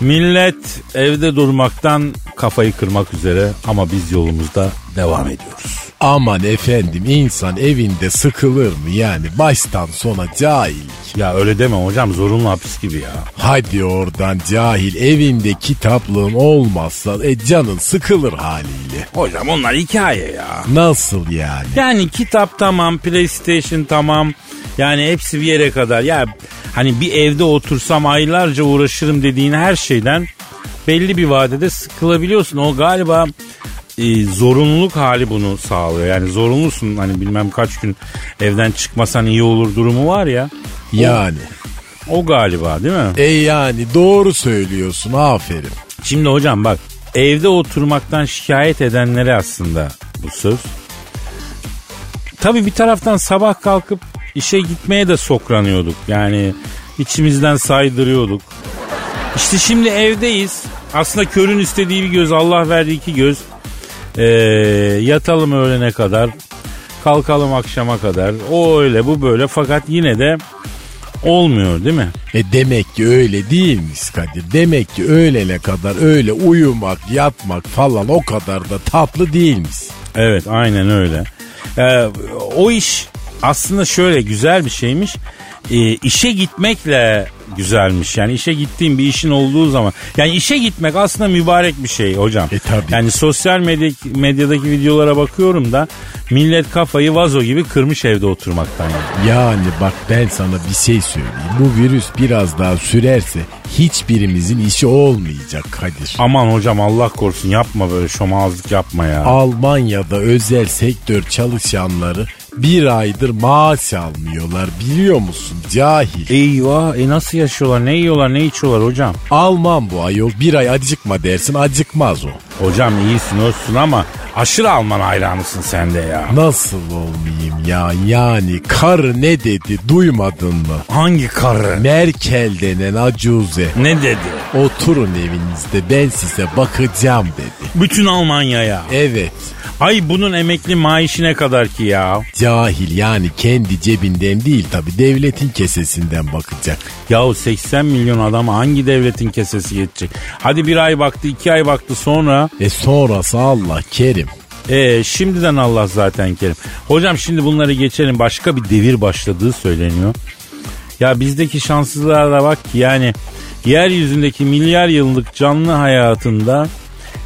Millet evde durmaktan kafayı kırmak üzere ama biz yolumuzda devam ediyoruz. Aman efendim insan evinde sıkılır mı yani baştan sona cahillik. Ya öyle deme hocam zorunlu hapis gibi ya. Hadi oradan cahil evinde kitaplığın olmazsa e canın sıkılır haliyle. Hocam onlar hikaye ya. Nasıl yani? Yani kitap tamam, PlayStation tamam. Yani hepsi bir yere kadar. Ya hani bir evde otursam aylarca uğraşırım dediğin her şeyden belli bir vadede sıkılabiliyorsun. O galiba e, zorunluluk hali bunu sağlıyor. Yani zorunlusun hani bilmem kaç gün evden çıkmasan iyi olur durumu var ya. Yani. O galiba değil mi? E yani doğru söylüyorsun aferin. Şimdi hocam bak evde oturmaktan şikayet edenlere aslında bu söz. Tabii bir taraftan sabah kalkıp işe gitmeye de sokranıyorduk. Yani içimizden saydırıyorduk. İşte şimdi evdeyiz. Aslında körün istediği bir göz, Allah verdiği iki göz. Ee, yatalım öğlene kadar, kalkalım akşama kadar. O öyle, bu böyle. Fakat yine de olmuyor değil mi? E demek ki öyle değilmiş Kadir. Demek ki öğlene kadar öyle uyumak, yatmak falan o kadar da tatlı değilmiş. Evet, aynen öyle. Ee, o iş aslında şöyle güzel bir şeymiş. Ee, işe gitmekle güzelmiş. Yani işe gittiğim bir işin olduğu zaman. Yani işe gitmek aslında mübarek bir şey hocam. E tabii. Yani sosyal medya, medyadaki videolara bakıyorum da millet kafayı vazo gibi kırmış evde oturmaktan. Yani. Yani bak ben sana bir şey söyleyeyim. Bu virüs biraz daha sürerse hiçbirimizin işi olmayacak Kadir. Aman hocam Allah korusun yapma böyle şomazlık yapma ya. Almanya'da özel sektör çalışanları bir aydır maaş almıyorlar biliyor musun cahil. Eyvah e nasıl yaşıyorlar ne yiyorlar ne içiyorlar hocam? Alman bu ayol bir ay acıkma dersin acıkmaz o. Hocam iyisin olsun ama aşırı Alman hayranısın sen de ya. Nasıl olmayayım ya yani karı ne dedi duymadın mı? Hangi karı? Merkel denen acuze Ne dedi? oturun evinizde ben size bakacağım dedi. Bütün Almanya'ya. Evet Ay bunun emekli maaşı ne kadar ki ya? cahil yani kendi cebinden değil tabi devletin kesesinden bakacak. Yahu 80 milyon adama hangi devletin kesesi yetecek? Hadi bir ay baktı iki ay baktı sonra. E sonrası Allah kerim. E şimdiden Allah zaten kerim. Hocam şimdi bunları geçelim başka bir devir başladığı söyleniyor. Ya bizdeki şanssızlığa da bak ki yani yeryüzündeki milyar yıllık canlı hayatında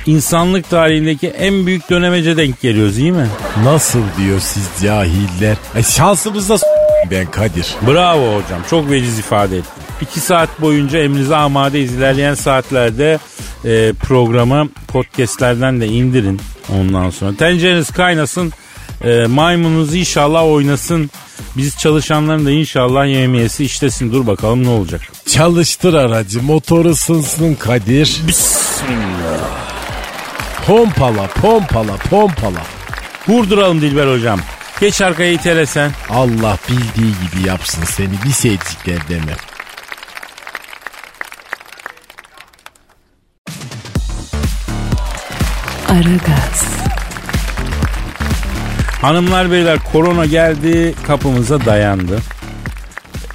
insanlık tarihindeki en büyük dönemece denk geliyoruz iyi mi? Nasıl diyor siz cahiller? E şansımızda ben Kadir. Bravo hocam çok veciz ifade ettin. İki saat boyunca emrinize amadeyiz. İlerleyen saatlerde e, programı podcastlerden de indirin ondan sonra. Tencereniz kaynasın. E, maymununuz inşallah oynasın. Biz çalışanların da inşallah yemiyesi işlesin. Dur bakalım ne olacak. Çalıştır aracı motoru ısınsın Kadir. Bismillah. Pompala pompala pompala. Vurduralım Dilber hocam. Geç arkaya itele sen. Allah bildiği gibi yapsın seni bir sevdikler deme. Aragaz, Hanımlar beyler korona geldi kapımıza dayandı.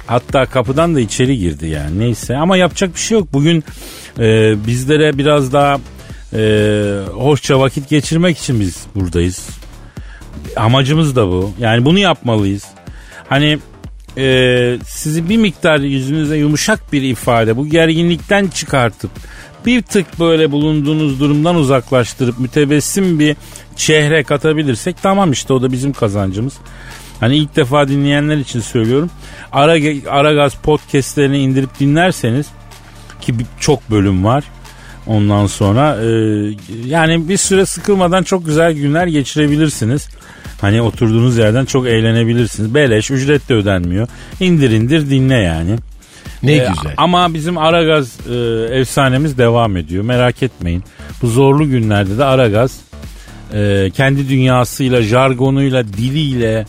Hatta kapıdan da içeri girdi yani neyse ama yapacak bir şey yok. Bugün e, bizlere biraz daha e, hoşça vakit geçirmek için biz buradayız. Amacımız da bu. Yani bunu yapmalıyız. Hani e, sizi bir miktar yüzünüze yumuşak bir ifade bu gerginlikten çıkartıp bir tık böyle bulunduğunuz durumdan uzaklaştırıp mütebessim bir çehre katabilirsek tamam işte o da bizim kazancımız. Hani ilk defa dinleyenler için söylüyorum. Ara, Aragaz podcastlerini indirip dinlerseniz ki çok bölüm var. Ondan sonra e, yani bir süre sıkılmadan çok güzel günler geçirebilirsiniz. Hani oturduğunuz yerden çok eğlenebilirsiniz. Beleş, ücret de ödenmiyor. İndir indir dinle yani. Ne ee, güzel. Ama bizim Aragaz e, efsanemiz devam ediyor. Merak etmeyin. Bu zorlu günlerde de Aragaz e, kendi dünyasıyla, jargonuyla, diliyle,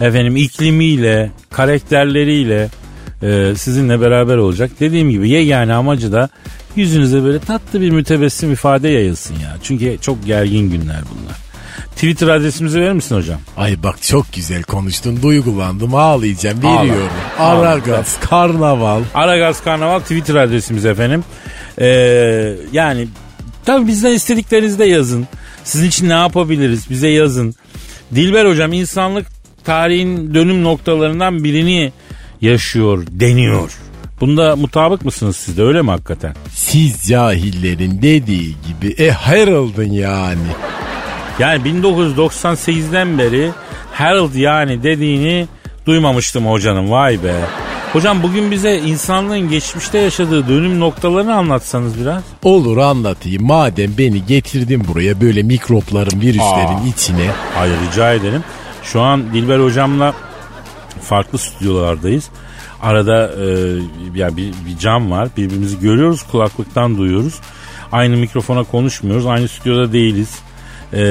efendim iklimiyle, karakterleriyle e, sizinle beraber olacak. Dediğim gibi yegane amacı da yüzünüze böyle tatlı bir mütebessim ifade yayılsın ya. Çünkü çok gergin günler bunlar. Twitter adresimizi verir misin hocam? Ay bak çok güzel konuştun. Duygulandım ağlayacağım. Veriyorum. Ağla. Aragaz Karnaval. Aragaz Karnaval Twitter adresimiz efendim. Ee, yani tabii bizden istediklerinizi de yazın. Sizin için ne yapabiliriz bize yazın. Dilber hocam insanlık tarihin dönüm noktalarından birini yaşıyor deniyor. Bunda mutabık mısınız siz de öyle mi hakikaten? Siz cahillerin dediği gibi e Harold'un yani. Yani 1998'den beri Harold yani dediğini duymamıştım hocanın vay be. Hocam bugün bize insanlığın geçmişte yaşadığı dönüm noktalarını anlatsanız biraz. Olur anlatayım. Madem beni getirdin buraya böyle mikropların, virüslerin Aa, içine. Hayır rica ederim. Şu an Dilber hocamla farklı stüdyolardayız. Arada e, ya bir, bir cam var. Birbirimizi görüyoruz, kulaklıktan duyuyoruz. Aynı mikrofona konuşmuyoruz. Aynı stüdyoda değiliz. E,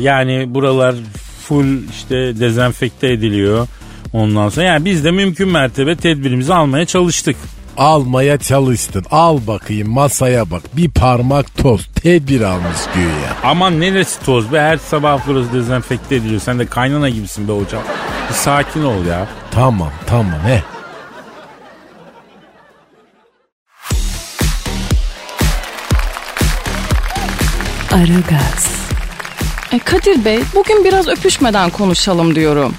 yani buralar full işte dezenfekte ediliyor. Ondan sonra yani biz de mümkün mertebe tedbirimizi almaya çalıştık. Almaya çalıştın. Al bakayım masaya bak. Bir parmak toz. Tedbir almış güya. Aman neresi toz be? Her sabah burası dezenfekte ediliyor. Sen de kaynana gibisin be hocam. Bir sakin ol ya. Tamam tamam he. Aragaz. E Kadir Bey bugün biraz öpüşmeden konuşalım diyorum.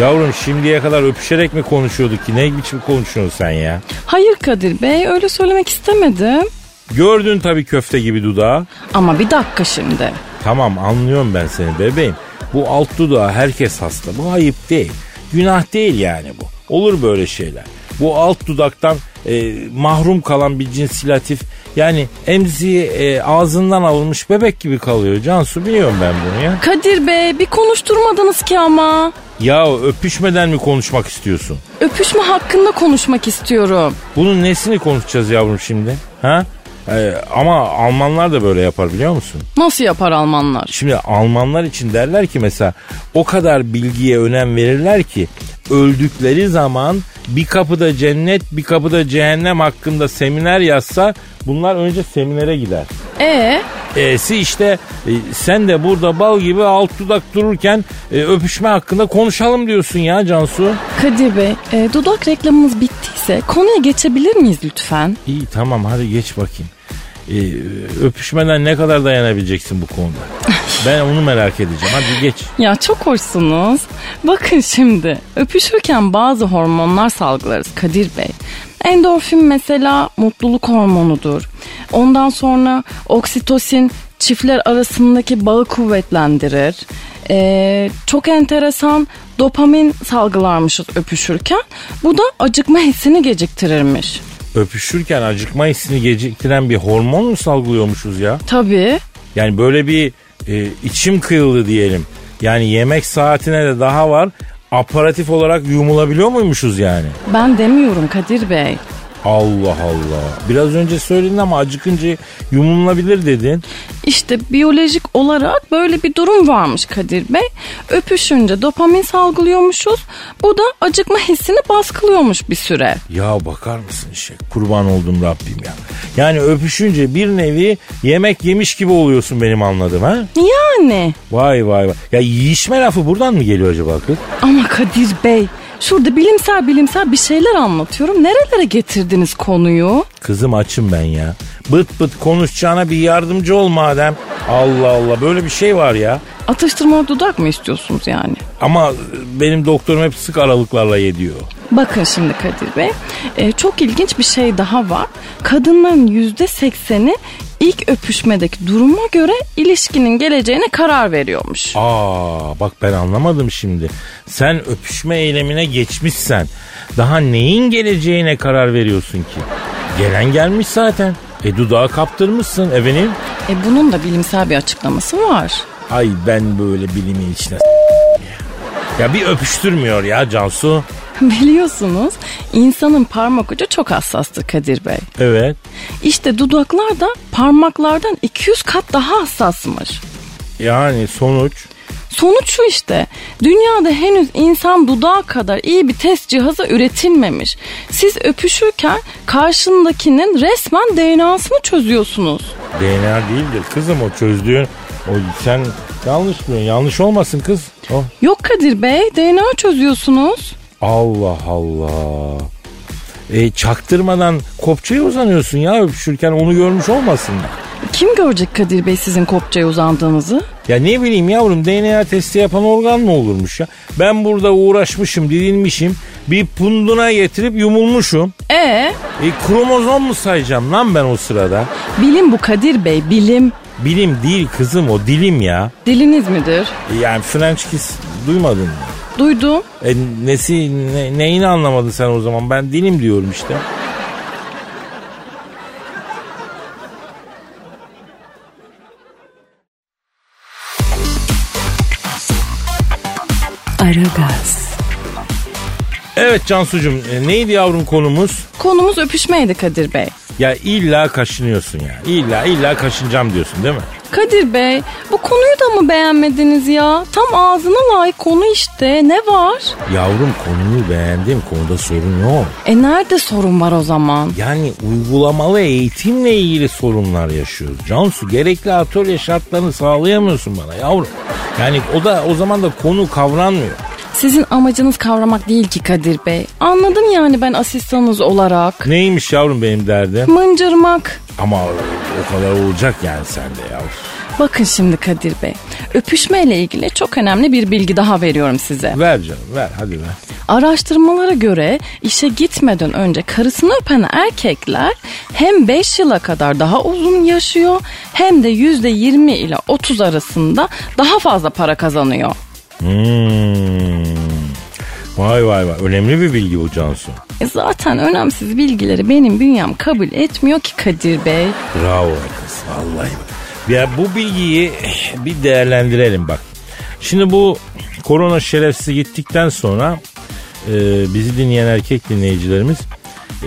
Yavrum şimdiye kadar öpüşerek mi konuşuyorduk ki? Ne biçim konuşuyorsun sen ya? Hayır Kadir Bey öyle söylemek istemedim. Gördün tabii köfte gibi dudağı. Ama bir dakika şimdi. Tamam anlıyorum ben seni bebeğim. Bu alt dudağı herkes hasta. Bu ayıp değil. Günah değil yani bu. Olur böyle şeyler. Bu alt dudaktan e, mahrum kalan bir cinsilatif yani emziği e, ağzından alınmış bebek gibi kalıyor. Cansu biliyorum ben bunu ya. Kadir Bey bir konuşturmadınız ki ama. Ya öpüşmeden mi konuşmak istiyorsun? Öpüşme hakkında konuşmak istiyorum. Bunun nesini konuşacağız yavrum şimdi? Ha? Ee, ama Almanlar da böyle yapar biliyor musun? Nasıl yapar Almanlar? Şimdi Almanlar için derler ki mesela o kadar bilgiye önem verirler ki öldükleri zaman bir kapıda cennet bir kapıda cehennem hakkında seminer yazsa bunlar önce seminere gider. Ee? E'si işte e, sen de burada bal gibi alt dudak dururken e, öpüşme hakkında konuşalım diyorsun ya Cansu. Kadir Bey e, dudak reklamımız bittiyse konuya geçebilir miyiz lütfen? İyi tamam hadi geç bakayım e, öpüşmeden ne kadar dayanabileceksin bu konuda? Ben onu merak edeceğim. Hadi geç. Ya çok hoşsunuz. Bakın şimdi öpüşürken bazı hormonlar salgılarız Kadir Bey. Endorfin mesela mutluluk hormonudur. Ondan sonra oksitosin çiftler arasındaki bağı kuvvetlendirir. Ee, çok enteresan dopamin salgılarmışız öpüşürken. Bu da acıkma hissini geciktirirmiş öpüşürken acıkma hissini geciktiren bir hormon mu salgılıyormuşuz ya? Tabii. Yani böyle bir e, içim kıyıldı diyelim. Yani yemek saatine de daha var. Aparatif olarak yumulabiliyor muymuşuz yani? Ben demiyorum Kadir Bey. Allah Allah. Biraz önce söyledin ama acıkınca yumulabilir dedin. İşte biyolojik olarak böyle bir durum varmış Kadir Bey. Öpüşünce dopamin salgılıyormuşuz. Bu da acıkma hissini baskılıyormuş bir süre. Ya bakar mısın şey kurban oldum Rabbim ya. Yani öpüşünce bir nevi yemek yemiş gibi oluyorsun benim anladığım ha? Yani. Vay vay vay. Ya yiyişme lafı buradan mı geliyor acaba kız? Ama Kadir Bey Şurada bilimsel bilimsel bir şeyler anlatıyorum. Nerelere getirdiniz konuyu? Kızım açım ben ya. Bıt bıt konuşacağına bir yardımcı ol madem. Allah Allah böyle bir şey var ya. Atıştırmalık dudak mı istiyorsunuz yani? Ama benim doktorum hep sık aralıklarla yediyor. Bakın şimdi Kadir Bey, e, çok ilginç bir şey daha var. Kadınların yüzde sekseni ilk öpüşmedeki duruma göre ilişkinin geleceğine karar veriyormuş. Aa bak ben anlamadım şimdi. Sen öpüşme eylemine geçmişsen daha neyin geleceğine karar veriyorsun ki? Gelen gelmiş zaten. E dudağı kaptırmışsın efendim. E, bunun da bilimsel bir açıklaması var. Ay ben böyle bilimin içine. Ya bir öpüştürmüyor ya Cansu. Biliyorsunuz insanın parmak ucu çok hassastır Kadir Bey. Evet. İşte dudaklar da parmaklardan 200 kat daha hassasmış. Yani sonuç. Sonuç şu işte. Dünyada henüz insan dudağı kadar iyi bir test cihazı üretilmemiş. Siz öpüşürken karşındakinin resmen DNA'sını çözüyorsunuz. DNA değildir kızım o çözdüğün. O sen yanlış diyorsun. Yanlış olmasın kız. Oh. Yok Kadir Bey DNA çözüyorsunuz. Allah Allah. E, çaktırmadan kopçaya uzanıyorsun ya öpüşürken onu görmüş olmasınlar. Kim görecek Kadir Bey sizin kopçaya uzandığınızı? Ya ne bileyim yavrum DNA testi yapan organ mı olurmuş ya? Ben burada uğraşmışım, didinmişim. Bir punduna getirip yumulmuşum. E E kromozom mu sayacağım lan ben o sırada? bilim bu Kadir Bey bilim. Bilim değil kızım o dilim ya. Diliniz midir? E, Yani French kiss duymadın mı? Duydum. E nesi ne- neyini anlamadın sen o zaman? Ben dilim diyorum işte. Aragaz, Evet Cansucuğum e, neydi yavrum konumuz? Konumuz öpüşmeydi Kadir Bey. Ya illa kaşınıyorsun ya. İlla illa kaşınacağım diyorsun değil mi? Kadir Bey bu konuyu da mı beğenmediniz ya? Tam ağzına layık konu işte ne var? Yavrum konuyu beğendim. Konuda sorun yok. E nerede sorun var o zaman? Yani uygulamalı eğitimle ilgili sorunlar yaşıyoruz. Cansu gerekli atölye şartlarını sağlayamıyorsun bana yavrum. Yani o da o zaman da konu kavranmıyor. Sizin amacınız kavramak değil ki Kadir Bey. Anladım yani ben asistanınız olarak. Neymiş yavrum benim derdim? Mıncırmak. Ama o kadar olacak yani sende yavrum. Bakın şimdi Kadir Bey. Öpüşmeyle ilgili çok önemli bir bilgi daha veriyorum size. Ver canım ver hadi ver. Araştırmalara göre işe gitmeden önce karısını öpen erkekler hem 5 yıla kadar daha uzun yaşıyor hem de %20 ile 30 arasında daha fazla para kazanıyor. Hmm. Vay vay vay önemli bir bilgi bu Cansu. E zaten önemsiz bilgileri benim bünyem kabul etmiyor ki Kadir Bey. Bravo kız vallahi. Ya bu bilgiyi bir değerlendirelim bak. Şimdi bu korona şerefsiz gittikten sonra e, bizi dinleyen erkek dinleyicilerimiz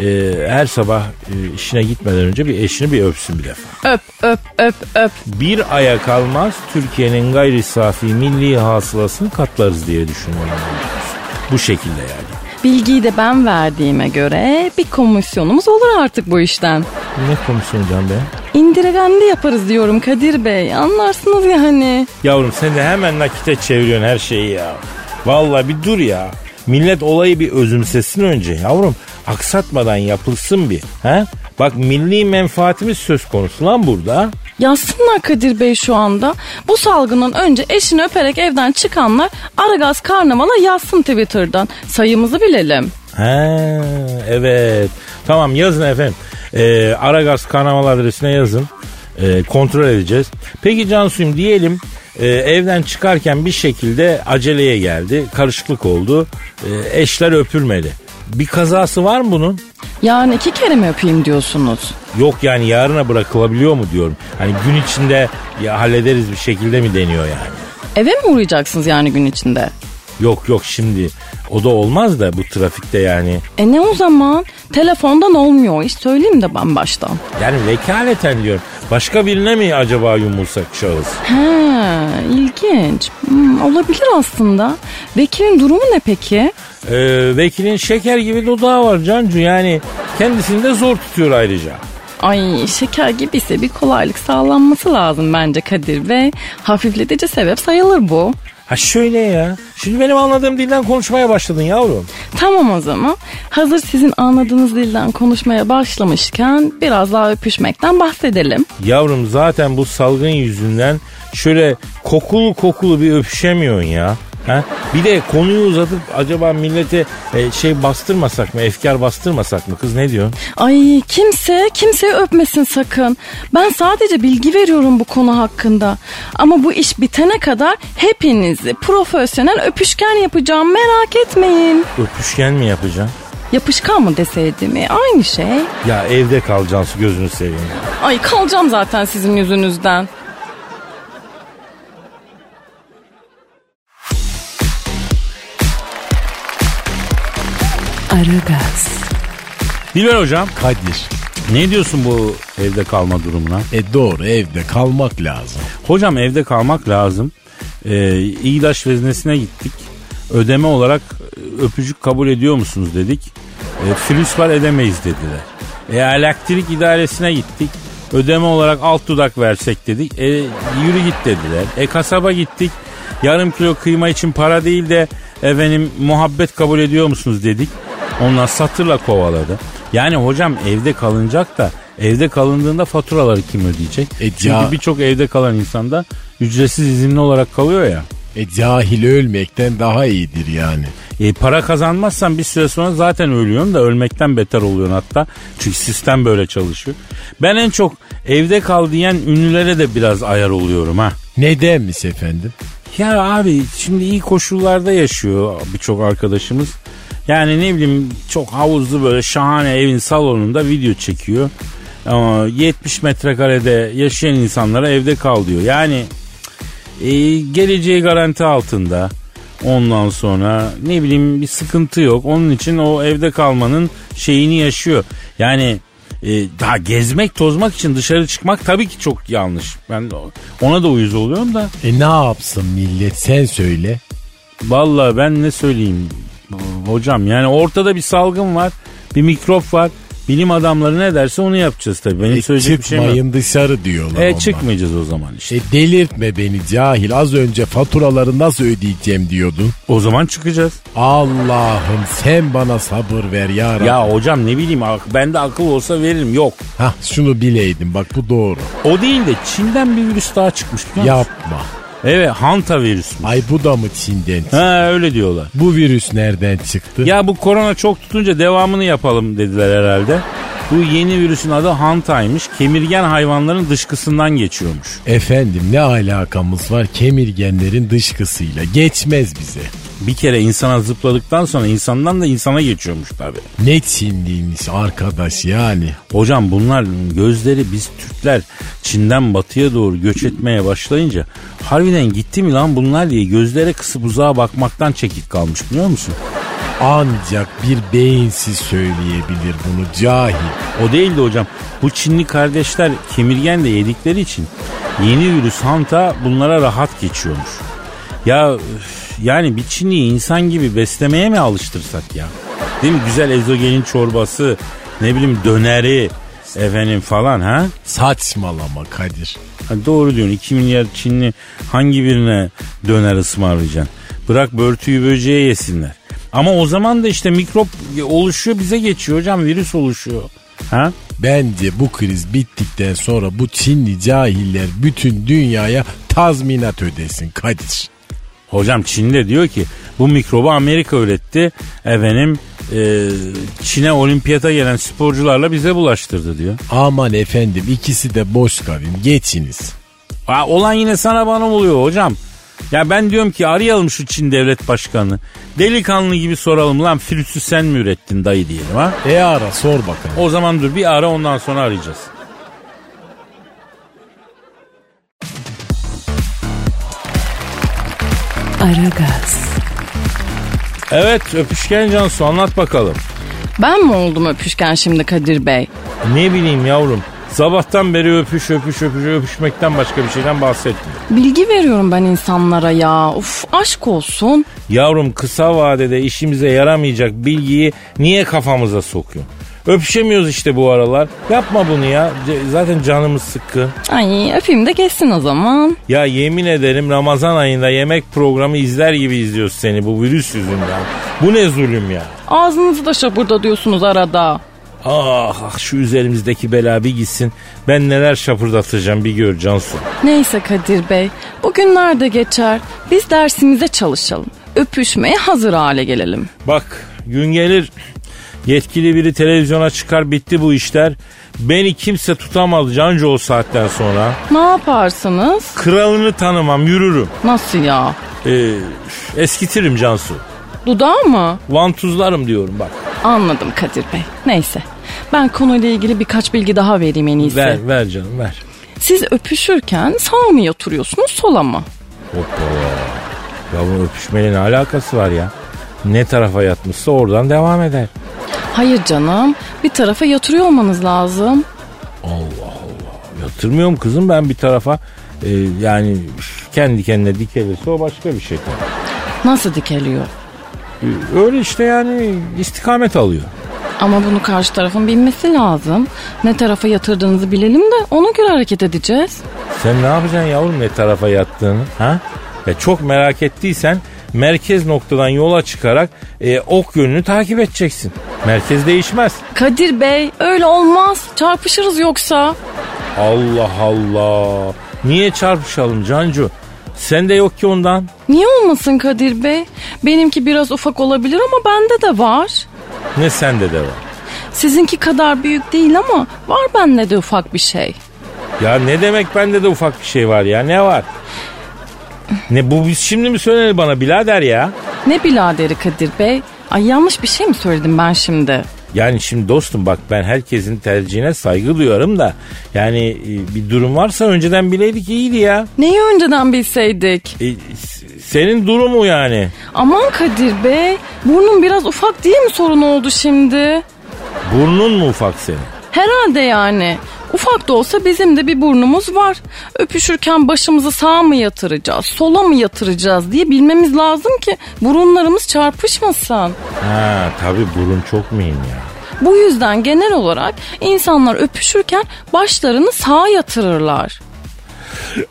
e, her sabah e, işine gitmeden önce bir eşini bir öpsün bir defa. Öp öp öp öp. Bir aya kalmaz Türkiye'nin gayri safi milli hasılasını katlarız diye düşünüyorum. Bu şekilde yani. Bilgiyi de ben verdiğime göre bir komisyonumuz olur artık bu işten. Ne komisyonu can be? İndiregendi yaparız diyorum Kadir Bey. Anlarsınız ya hani. Yavrum sen de hemen nakite çeviriyorsun her şeyi ya. Vallahi bir dur ya. Millet olayı bir özümsesin önce yavrum. Aksatmadan yapılsın bir. He? Bak milli menfaatimiz söz konusu lan burada. Yazsınlar Kadir Bey şu anda. Bu salgından önce eşini öperek evden çıkanlar Aragaz Karnaval'a yazsın Twitter'dan. Sayımızı bilelim. He evet. Tamam yazın efendim. Ee, Aragaz Karnaval adresine yazın. Ee, kontrol edeceğiz. Peki Cansu'yum diyelim e, evden çıkarken bir şekilde aceleye geldi. Karışıklık oldu. E, eşler öpülmedi. Bir kazası var mı bunun? Yani iki kere mi öpeyim diyorsunuz? Yok yani yarına bırakılabiliyor mu diyorum. Hani gün içinde ya hallederiz bir şekilde mi deniyor yani? Eve mi uğrayacaksınız yani gün içinde? Yok yok şimdi o da olmaz da bu trafikte yani. E ne o zaman? Telefondan olmuyor. Hiç söyleyeyim de ben baştan. Yani vekaleten diyorum. Başka birine mi acaba yumulsak şahıs? He ilginç. Hmm, olabilir aslında. Vekilin durumu ne peki? Ee, vekilin şeker gibi dudağı var Cancu yani kendisini de zor tutuyor ayrıca. Ay şeker gibiyse bir kolaylık sağlanması lazım bence Kadir Bey. Hafifletici sebep sayılır bu. Ha şöyle ya. Şimdi benim anladığım dilden konuşmaya başladın yavrum. Tamam o zaman. Hazır sizin anladığınız dilden konuşmaya başlamışken biraz daha öpüşmekten bahsedelim. Yavrum zaten bu salgın yüzünden şöyle kokulu kokulu bir öpüşemiyorsun ya. Ha? Bir de konuyu uzatıp acaba millete e, şey bastırmasak mı, efkar bastırmasak mı kız ne diyorsun? Ay kimse kimseyi öpmesin sakın. Ben sadece bilgi veriyorum bu konu hakkında. Ama bu iş bitene kadar hepinizi profesyonel öpüşken yapacağım merak etmeyin. Öpüşken mi yapacaksın? Yapışkan mı deseydim mi? Aynı şey. Ya evde kalacaksın gözünü seveyim. Ay kalacağım zaten sizin yüzünüzden. Aragaz, Dilber hocam Kadir. ne diyorsun bu evde kalma durumuna? E doğru evde kalmak lazım. Hocam evde kalmak lazım. Ee, İğdaş veznesine gittik. Ödeme olarak e, öpücük kabul ediyor musunuz dedik. E, flüs var edemeyiz dediler. E, elektrik idaresine gittik. Ödeme olarak alt dudak versek dedik. E, yürü git dediler. E kasaba gittik. Yarım kilo kıyma için para değil de efendim muhabbet kabul ediyor musunuz dedik. Onlar satırla kovaladı. Yani hocam evde kalınacak da evde kalındığında faturaları kim ödeyecek? E, Çünkü birçok evde kalan insanda ücretsiz izinli olarak kalıyor ya. E cahil ölmekten daha iyidir yani. E, para kazanmazsan bir süre sonra zaten ölüyorsun da ölmekten beter oluyorsun hatta. Çünkü sistem böyle çalışıyor. Ben en çok evde kal diyen ünlülere de biraz ayar oluyorum ha. Nedenmiş efendim? Ya abi şimdi iyi koşullarda yaşıyor birçok arkadaşımız. Yani ne bileyim çok havuzlu böyle şahane evin salonunda video çekiyor. Ama 70 metrekarede yaşayan insanlara evde kal diyor. Yani e, geleceği garanti altında. Ondan sonra ne bileyim bir sıkıntı yok. Onun için o evde kalmanın şeyini yaşıyor. Yani e, daha gezmek tozmak için dışarı çıkmak tabii ki çok yanlış. Ben ona da uyuz oluyorum da. E ne yapsın millet sen söyle. Vallahi ben ne söyleyeyim hocam yani ortada bir salgın var bir mikrop var bilim adamları ne derse onu yapacağız tabii benim E söyleyecek bir şeyim yok. çıkmayın dışarı diyorlar E ama. çıkmayacağız o zaman işte. E delirtme beni cahil. Az önce faturaları nasıl ödeyeceğim diyordun. O zaman çıkacağız. Allah'ım sen bana sabır ver ya. Ya hocam ne bileyim bende akıl olsa veririm yok. Hah şunu bileydim bak bu doğru. O değil de Çin'den bir virüs daha çıkmış biliyor musun? Yapma. Evet hanta virüsü. Ay bu da mı Çin'den? Ha öyle diyorlar. Bu virüs nereden çıktı? Ya bu korona çok tutunca devamını yapalım dediler herhalde. Bu yeni virüsün adı hantaymış. Kemirgen hayvanların dışkısından geçiyormuş. Efendim ne alakamız var kemirgenlerin dışkısıyla geçmez bize. Bir kere insana zıpladıktan sonra insandan da insana geçiyormuş tabii. Ne Çinliymiş arkadaş yani. Hocam bunlar gözleri biz Türkler Çin'den batıya doğru göç etmeye başlayınca harbiden gitti mi lan bunlar diye gözlere kısıp uzağa bakmaktan çekik kalmış biliyor musun? Ancak bir beyinsiz söyleyebilir bunu cahil. O değildi hocam. Bu Çinli kardeşler kemirgen de yedikleri için yeni virüs hanta bunlara rahat geçiyormuş. Ya yani bir Çinliyi insan gibi beslemeye mi alıştırsak ya? Değil mi? Güzel ezogelin çorbası, ne bileyim döneri, efendim falan ha? Saçmalama Kadir. Ha, doğru diyorsun. 2 milyar Çinli hangi birine döner ısmarlayacaksın? Bırak börtüyü böceğe yesinler. Ama o zaman da işte mikrop oluşuyor bize geçiyor hocam virüs oluşuyor. Ha? Bence bu kriz bittikten sonra bu Çinli cahiller bütün dünyaya tazminat ödesin Kadir. Hocam Çin'de diyor ki bu mikrobu Amerika üretti. Efendim e, Çin'e olimpiyata gelen sporcularla bize bulaştırdı diyor. Aman efendim ikisi de boş kavim geçiniz. Aa, olan yine sana bana oluyor hocam. Ya ben diyorum ki arayalım şu Çin devlet başkanı. Delikanlı gibi soralım lan virüsü sen mi ürettin dayı diyelim ha. E ara sor bakalım. O zaman dur bir ara ondan sonra arayacağız. Aragaz, Evet öpüşken Cansu anlat bakalım. Ben mi oldum öpüşken şimdi Kadir Bey? Ne bileyim yavrum. Sabahtan beri öpüş öpüş öpüş öpüşmekten başka bir şeyden bahsetmiyor. Bilgi veriyorum ben insanlara ya. Uf aşk olsun. Yavrum kısa vadede işimize yaramayacak bilgiyi niye kafamıza sokuyorsun? Öpüşemiyoruz işte bu aralar. Yapma bunu ya. C- Zaten canımız sıkkın. Ay öpeyim de geçsin o zaman. Ya yemin ederim Ramazan ayında yemek programı izler gibi izliyoruz seni bu virüs yüzünden. Bu ne zulüm ya. Ağzınızı da şapırda diyorsunuz arada. Ah, ah şu üzerimizdeki bela bir gitsin. Ben neler şapırdatacağım bir gör Cansu. Neyse Kadir Bey, bugünler de geçer. Biz dersimize çalışalım. Öpüşmeye hazır hale gelelim. Bak gün gelir yetkili biri televizyona çıkar bitti bu işler. Beni kimse tutamaz Cancu o saatten sonra. Ne yaparsınız? Kralını tanımam yürürüm. Nasıl ya? Ee, eskitirim Cansu. Dudağı mı? Vantuzlarım diyorum bak. Anladım Kadir Bey. Neyse. Ben konuyla ilgili birkaç bilgi daha vereyim en iyisi. Ver ver canım ver. Siz öpüşürken sağ mı yatırıyorsunuz sola mı? Hoppa. Ya bunun öpüşmeyle ne alakası var ya? Ne tarafa yatmışsa oradan devam eder. Hayır canım. Bir tarafa yatırıyor olmanız lazım. Yatırmıyorum kızım ben bir tarafa. Ee, yani kendi kendine dikelirse o başka bir şey tabii. Nasıl dikeliyor? Ee, Öyle işte yani istikamet alıyor. Ama bunu karşı tarafın bilmesi lazım. Ne tarafa yatırdığınızı bilelim de ona göre hareket edeceğiz. Sen ne yapacaksın yavrum ne tarafa yattığını? Ha? Ya çok merak ettiysen merkez noktadan yola çıkarak e, ok yönünü takip edeceksin. Merkez değişmez. Kadir Bey öyle olmaz. Çarpışırız yoksa. Allah Allah. Niye çarpışalım Cancu? Sen de yok ki ondan. Niye olmasın Kadir Bey? Benimki biraz ufak olabilir ama bende de var. Ne sende de var. Sizinki kadar büyük değil ama var bende de ufak bir şey. Ya ne demek bende de ufak bir şey var ya ne var? Ne bu biz şimdi mi söylenir bana birader ya? Ne biladeri Kadir Bey? Ay yanlış bir şey mi söyledim ben şimdi? Yani şimdi dostum bak ben herkesin tercihine saygı duyuyorum da yani e, bir durum varsa önceden bileydik iyiydi ya. Neyi önceden bilseydik? E, senin durumu yani. Aman Kadir Bey, burnum biraz ufak diye mi sorun oldu şimdi? Burnun mu ufak senin? Herhalde yani. Ufak da olsa bizim de bir burnumuz var. Öpüşürken başımızı sağa mı yatıracağız, sola mı yatıracağız diye bilmemiz lazım ki burunlarımız çarpışmasın. Ha tabii burun çok mühim ya. Bu yüzden genel olarak insanlar öpüşürken başlarını sağa yatırırlar.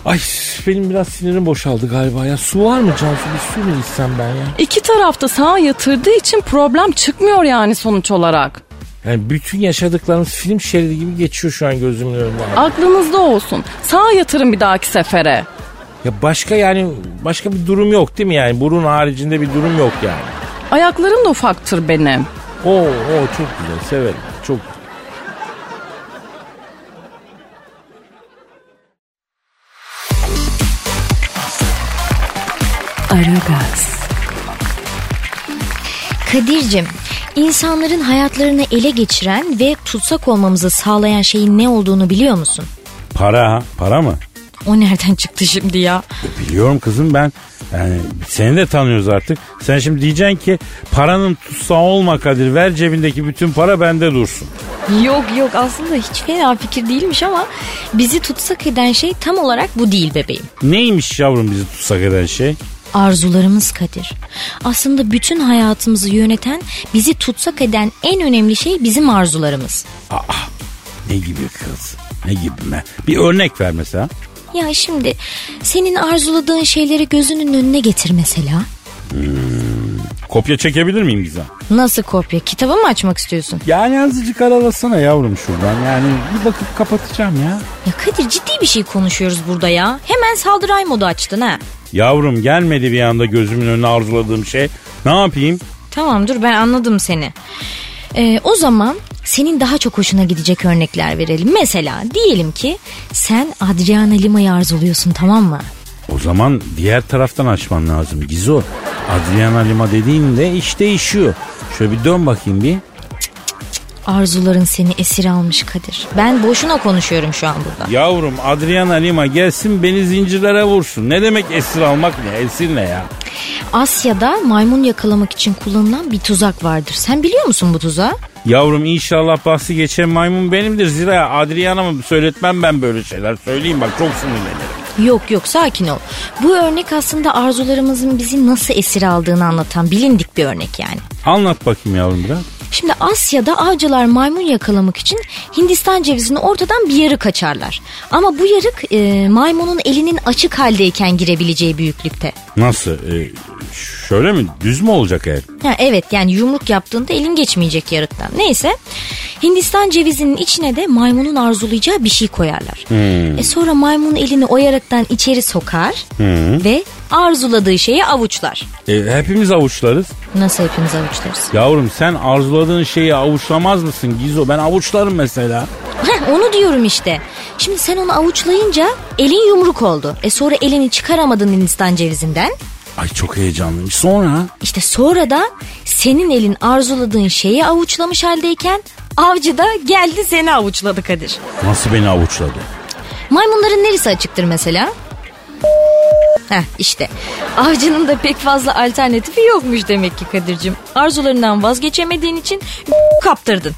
Ay benim biraz sinirim boşaldı galiba ya. Su var mı Cansu? Bir su mu içsem ben ya? İki tarafta sağa yatırdığı için problem çıkmıyor yani sonuç olarak. Yani bütün yaşadıklarımız film şeridi gibi geçiyor şu an gözümün önünden. Aklınızda olsun. Sağa yatırın bir dahaki sefere. Ya başka yani başka bir durum yok değil mi yani? Burun haricinde bir durum yok yani. Ayaklarım da ufaktır benim. Oo, oo çok güzel severim. Çok Aragaz, Kadir'cim, insanların hayatlarını ele geçiren ve tutsak olmamızı sağlayan şeyin ne olduğunu biliyor musun? para? Para mı? O nereden çıktı şimdi ya? Biliyorum kızım ben. Yani seni de tanıyoruz artık. Sen şimdi diyeceksin ki paranın tutsağı olma Kadir. Ver cebindeki bütün para bende dursun. Yok yok aslında hiç fena fikir değilmiş ama bizi tutsak eden şey tam olarak bu değil bebeğim. Neymiş yavrum bizi tutsak eden şey? Arzularımız Kadir. Aslında bütün hayatımızı yöneten, bizi tutsak eden en önemli şey bizim arzularımız. Ne gibi kız? Ne gibi mi? Bir örnek ver mesela. Ya şimdi senin arzuladığın şeyleri gözünün önüne getir mesela. Kopya çekebilir miyim Gizem? Nasıl kopya? Kitabı mı açmak istiyorsun? Yani azıcık aralasana yavrum şuradan. Yani bir bakıp kapatacağım ya. Ya Kadir ciddi bir şey konuşuyoruz burada ya. Hemen saldıray modu açtın ha. Yavrum gelmedi bir anda gözümün önüne arzuladığım şey. Ne yapayım? Tamam dur ben anladım seni. Ee, o zaman senin daha çok hoşuna gidecek örnekler verelim. Mesela diyelim ki sen Adriana Lima'yı arzuluyorsun tamam mı? O zaman diğer taraftan açman lazım Gizo. Adriana Lima dediğinde iş değişiyor. Şöyle bir dön bakayım bir. Arzuların seni esir almış Kadir. Ben boşuna konuşuyorum şu an burada. Yavrum Adriana Lima gelsin beni zincirlere vursun. Ne demek esir almak ne? Esir ne ya? Asya'da maymun yakalamak için kullanılan bir tuzak vardır. Sen biliyor musun bu tuzağı? Yavrum inşallah bahsi geçen maymun benimdir. Zira Adriana mı söyletmem ben böyle şeyler. Söyleyeyim bak çok sinirlenirim. Yok yok sakin ol. Bu örnek aslında arzularımızın bizi nasıl esir aldığını anlatan bilindik bir örnek yani. Anlat bakayım yavrum biraz. Şimdi Asya'da avcılar maymun yakalamak için Hindistan cevizini ortadan bir yarık açarlar. Ama bu yarık e, maymunun elinin açık haldeyken girebileceği büyüklükte. Nasıl? Ee, şöyle mi? Düz mü olacak el? Ha, evet yani yumruk yaptığında elin geçmeyecek yarıktan. Neyse Hindistan cevizinin içine de maymunun arzulayacağı bir şey koyarlar. E sonra maymun elini o yarıktan içeri sokar ve arzuladığı şeyi avuçlar. E, hepimiz avuçlarız. Nasıl hepimiz avuçlarız? Yavrum sen arzuladığın şeyi avuçlamaz mısın Gizo? Ben avuçlarım mesela. Heh, onu diyorum işte. Şimdi sen onu avuçlayınca elin yumruk oldu. E sonra elini çıkaramadın Hindistan cevizinden. Ay çok heyecanlıyım. Sonra? İşte sonra da senin elin arzuladığın şeyi avuçlamış haldeyken avcı da geldi seni avuçladı Kadir. Nasıl beni avuçladı? Maymunların neresi açıktır mesela? Heh işte. Avcının da pek fazla alternatifi yokmuş demek ki Kadir'cim. Arzularından vazgeçemediğin için kaptırdın.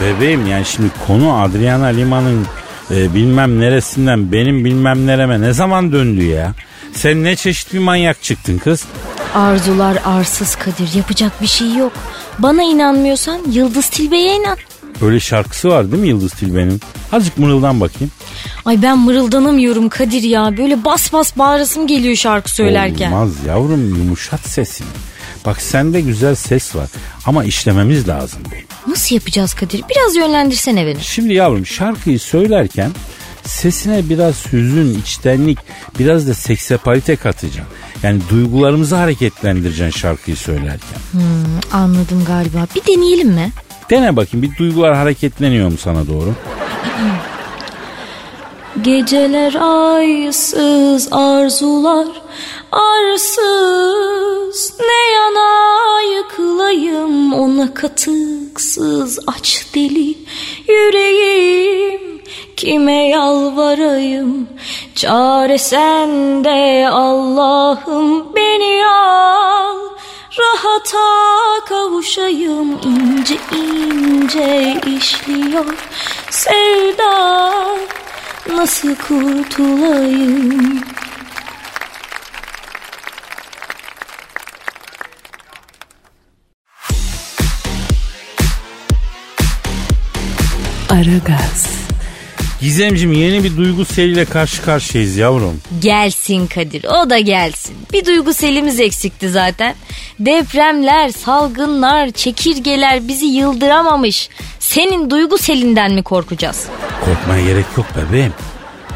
Bebeğim yani şimdi konu Adriana Lima'nın e, bilmem neresinden benim bilmem nereme ne zaman döndü ya? Sen ne çeşit bir manyak çıktın kız? Arzular arsız Kadir yapacak bir şey yok. Bana inanmıyorsan Yıldız Tilbe'ye inan. Öyle şarkısı var değil mi Yıldız Tilbe'nin? Azıcık mırıldan bakayım. Ay ben mırıldanamıyorum Kadir ya. Böyle bas bas bağırasım geliyor şarkı söylerken. Olmaz yavrum yumuşat sesini. Bak sende güzel ses var ama işlememiz lazım. Nasıl yapacağız Kadir? Biraz yönlendirsene beni. Şimdi yavrum şarkıyı söylerken sesine biraz hüzün, içtenlik, biraz da seksapalite katacaksın. Yani duygularımızı hareketlendireceksin şarkıyı söylerken. Anladım galiba. Bir deneyelim mi? Dene bakayım bir duygular hareketleniyor mu sana doğru? Geceler aysız arzular arsız. Ne yana yıkılayım ona katıksız aç deli yüreğim. Kime yalvarayım? Çare sende Allah'ım. Beni al rahata kavuşayım. İnce ince işliyor sevda nasıl kurtulayım? Aragaz, Gizemcim yeni bir duygu seriyle karşı karşıyayız yavrum. Gelsin Kadir o da gelsin. Bir duygu selimiz eksikti zaten. Depremler, salgınlar, çekirgeler bizi yıldıramamış. Senin duygu selinden mi korkacağız? Korkmaya gerek yok bebeğim.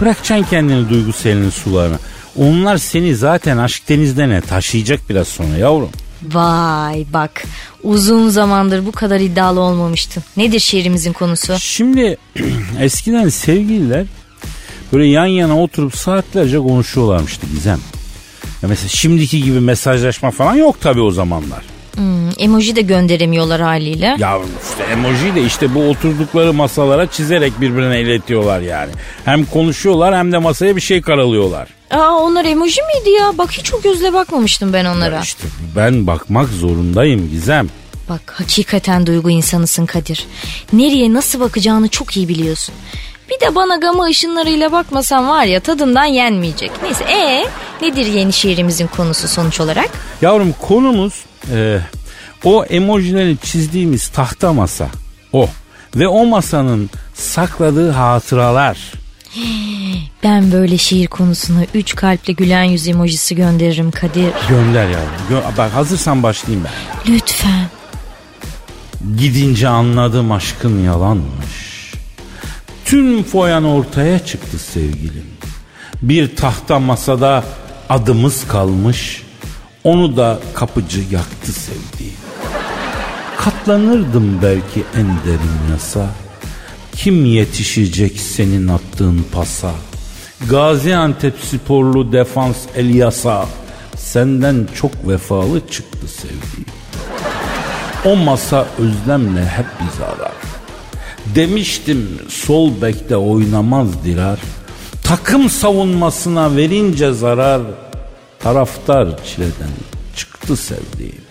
Bırakacaksın kendini duygu selinin sularına. Onlar seni zaten aşk denizlerine taşıyacak biraz sonra yavrum. Vay bak uzun zamandır bu kadar iddialı olmamıştın. Nedir şiirimizin konusu? Şimdi eskiden sevgililer böyle yan yana oturup saatlerce konuşuyorlarmıştı Gizem. Ya mesela şimdiki gibi mesajlaşma falan yok tabii o zamanlar. Hmm, emoji de gönderemiyorlar haliyle. Ya işte emoji de işte bu oturdukları masalara çizerek birbirine iletiyorlar yani. Hem konuşuyorlar hem de masaya bir şey karalıyorlar. Aa onlar emoji miydi ya? Bak hiç o gözle bakmamıştım ben onlara. İşte ben bakmak zorundayım Gizem. Bak hakikaten duygu insanısın Kadir. Nereye nasıl bakacağını çok iyi biliyorsun. Bir de bana gama ışınlarıyla bakmasan var ya tadından yenmeyecek. Neyse ee nedir yeni şiirimizin konusu sonuç olarak? Yavrum konumuz e, o emojileri çizdiğimiz tahta masa. O. Ve o masanın sakladığı hatıralar. Ben böyle şiir konusuna üç kalple gülen yüz emojisi gönderirim Kadir. Gönder yavrum. Gö- Bak hazırsan başlayayım ben. Lütfen. Gidince anladım aşkın yalanmış. Tüm foyan ortaya çıktı sevgilim. Bir tahta masada adımız kalmış. Onu da kapıcı yaktı sevdiğim. Katlanırdım belki en derin yasa. Kim yetişecek senin attığın pasa? Gaziantep sporlu defans Elyasa. Senden çok vefalı çıktı sevdiğim. O masa özlemle hep biz arar. Demiştim sol bekte oynamaz Dirar. Takım savunmasına verince zarar. Taraftar çileden çıktı sevdiğim.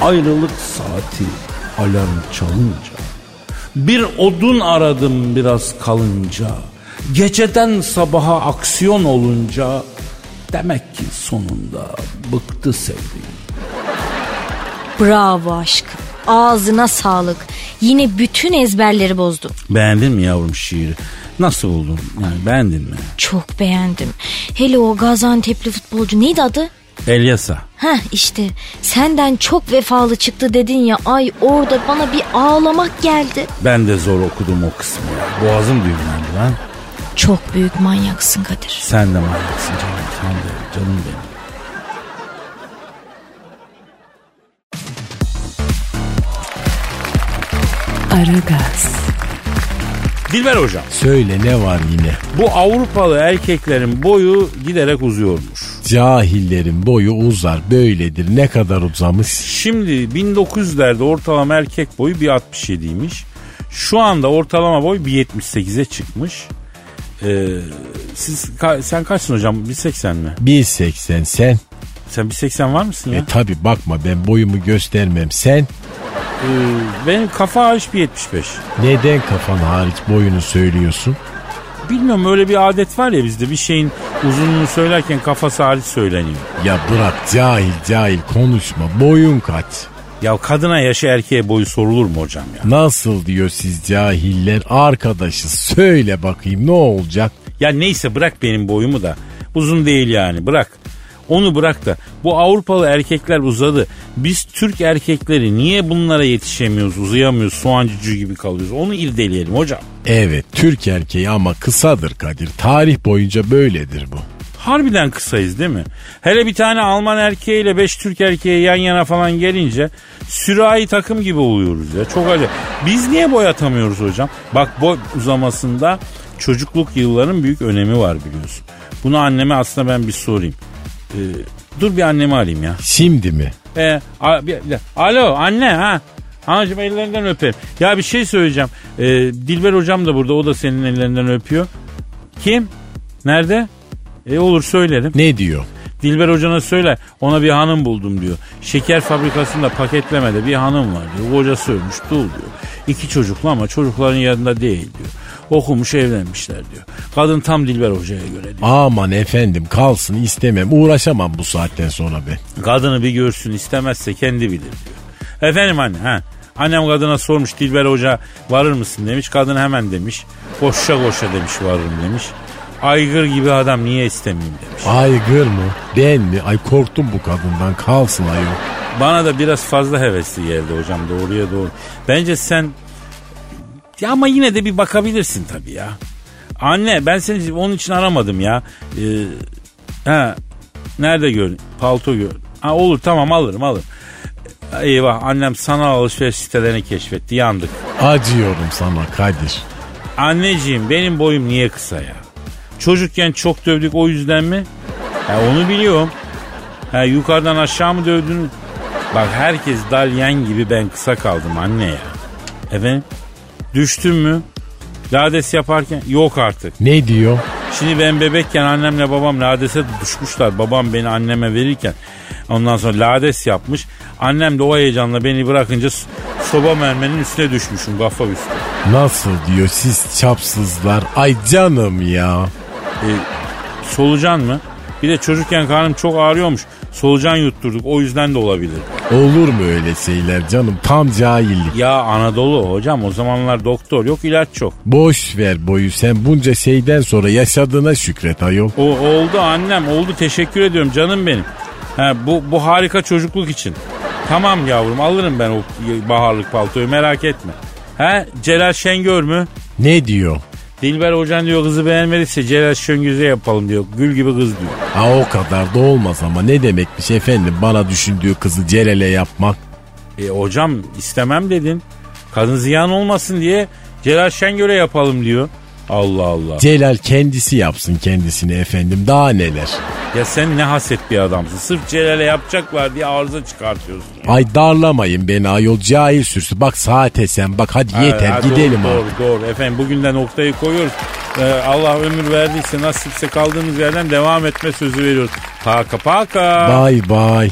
Ayrılık saati alarm çalınca. Bir odun aradım biraz kalınca. Geceden sabaha aksiyon olunca. Demek ki sonunda bıktı sevdiğim. Bravo aşkım. Ağzına sağlık. Yine bütün ezberleri bozdu. Beğendin mi yavrum şiiri? Nasıl buldun? Yani beğendin mi? Çok beğendim. Hele o Gaziantep'li futbolcu neydi adı? Elyasa. Heh işte senden çok vefalı çıktı dedin ya ay orada bana bir ağlamak geldi. Ben de zor okudum o kısmı. Boğazım düğümlendi lan. Çok büyük manyaksın Kadir. Sen de manyaksın canım. Sen de canım benim. Aragaz, Dilber hocam. Söyle ne var yine? Bu Avrupalı erkeklerin boyu giderek uzuyormuş. Cahillerin boyu uzar böyledir. Ne kadar uzamış? Şimdi 1900'lerde ortalama erkek boyu 1.67'ymiş. Şu anda ortalama boy 1.78'e çıkmış. Ee, siz ka- sen kaçsın hocam? 1.80 mi? 1.80 sen. Sen 1.80 var mısın ya? E tabi bakma ben boyumu göstermem. Sen Ee, benim kafa hariç 1.75. neden kafan hariç boyunu söylüyorsun? Bilmiyorum öyle bir adet var ya bizde bir şeyin uzunluğunu söylerken kafası hariç söyleniyor. Ya bırak cahil cahil konuşma. Boyun kaç? Ya kadına yaşı erkeğe boyu sorulur mu hocam ya? Nasıl diyor siz cahiller? Arkadaşı söyle bakayım ne olacak? Ya neyse bırak benim boyumu da. Uzun değil yani bırak. Onu bırak da bu Avrupalı erkekler uzadı. Biz Türk erkekleri niye bunlara yetişemiyoruz, uzayamıyoruz, soğancıcı gibi kalıyoruz? Onu irdeleyelim hocam. Evet Türk erkeği ama kısadır Kadir. Tarih boyunca böyledir bu. Harbiden kısayız değil mi? Hele bir tane Alman erkeğiyle beş Türk erkeği yan yana falan gelince sürahi takım gibi oluyoruz ya. Çok acayip. Biz niye boy atamıyoruz hocam? Bak boy uzamasında çocukluk yılların büyük önemi var biliyorsun. Bunu anneme aslında ben bir sorayım. Ee, dur bir annemi alayım ya. Şimdi mi? Ee, a- bir- bir- alo anne ha. Anacığım ellerinden öperim. Ya bir şey söyleyeceğim. Ee, Dilber hocam da burada o da senin ellerinden öpüyor. Kim? Nerede? E olur söylerim. Ne diyor? Dilber hocana söyle ona bir hanım buldum diyor. Şeker fabrikasında paketlemede bir hanım var diyor. Kocası ölmüş dul diyor. İki çocuklu ama çocukların yanında değil diyor. Okumuş evlenmişler diyor. Kadın tam Dilber hocaya göre diyor. Aman efendim kalsın istemem. Uğraşamam bu saatten sonra ben. Kadını bir görsün istemezse kendi bilir diyor. Efendim anne ha. Annem kadına sormuş Dilber Hoca varır mısın demiş. Kadın hemen demiş. Koşa koşa demiş varırım demiş. Aygır gibi adam niye istemeyeyim demiş. Aygır mı? Ben mi? Ay korktum bu kadından kalsın ayol. Bana da biraz fazla hevesli geldi hocam doğruya doğru. Bence sen ya ama yine de bir bakabilirsin tabii ya. Anne ben seni onun için aramadım ya. Ee, ha, nerede gör? Palto gör. Ha, olur tamam alırım alırım. Eyvah annem sanal alışveriş sitelerini keşfetti yandık. Acıyorum sana Kadir. Anneciğim benim boyum niye kısa ya? Çocukken çok dövdük o yüzden mi? Ha, onu biliyorum. Ha, yukarıdan aşağı mı dövdünüz? Bak herkes dalyan gibi ben kısa kaldım anne ya. Efendim? Düştün mü? Lades yaparken yok artık. Ne diyor? Şimdi ben bebekken annemle babam ladese düşmüşler. Babam beni anneme verirken ondan sonra lades yapmış. Annem de o heyecanla beni bırakınca soba mermenin üstüne düşmüşüm kafa üstü. Nasıl diyor siz çapsızlar. Ay canım ya. E, solucan mı? Bir de çocukken karnım çok ağrıyormuş. Solucan yutturduk o yüzden de olabilir. Olur mu öyle şeyler canım? Tam cahillik. Ya Anadolu hocam o zamanlar doktor yok ilaç çok. Boş ver boyu sen bunca şeyden sonra yaşadığına şükret ayol. O oldu annem oldu teşekkür ediyorum canım benim. Ha, bu, bu harika çocukluk için. Tamam yavrum alırım ben o baharlık paltoyu merak etme. Ha Celal Şengör mü? Ne diyor? Dilber hocan diyor kızı beğenmediyse Celal Şengöz'e yapalım diyor. Gül gibi kız diyor. Ha o kadar da olmaz ama ne demekmiş efendim bana düşündüğü kızı Celal'e yapmak. E hocam istemem dedin. Kadın ziyan olmasın diye Celal Şengör'e yapalım diyor. Allah Allah. Celal kendisi yapsın kendisini efendim daha neler. Ya sen ne haset bir adamsın. Sırf Celal'e yapacaklar diye arıza çıkartıyorsun. Ay darlamayın beni ayol cahil sürsü. Bak saate sen bak hadi yeter Ha, gidelim doğru, artık. Doğru doğru. Efendim bugünden noktayı koyuyoruz. Ee, Allah ömür verdiyse nasipse kaldığımız yerden devam etme sözü veriyoruz. Paka paka. Bay bay.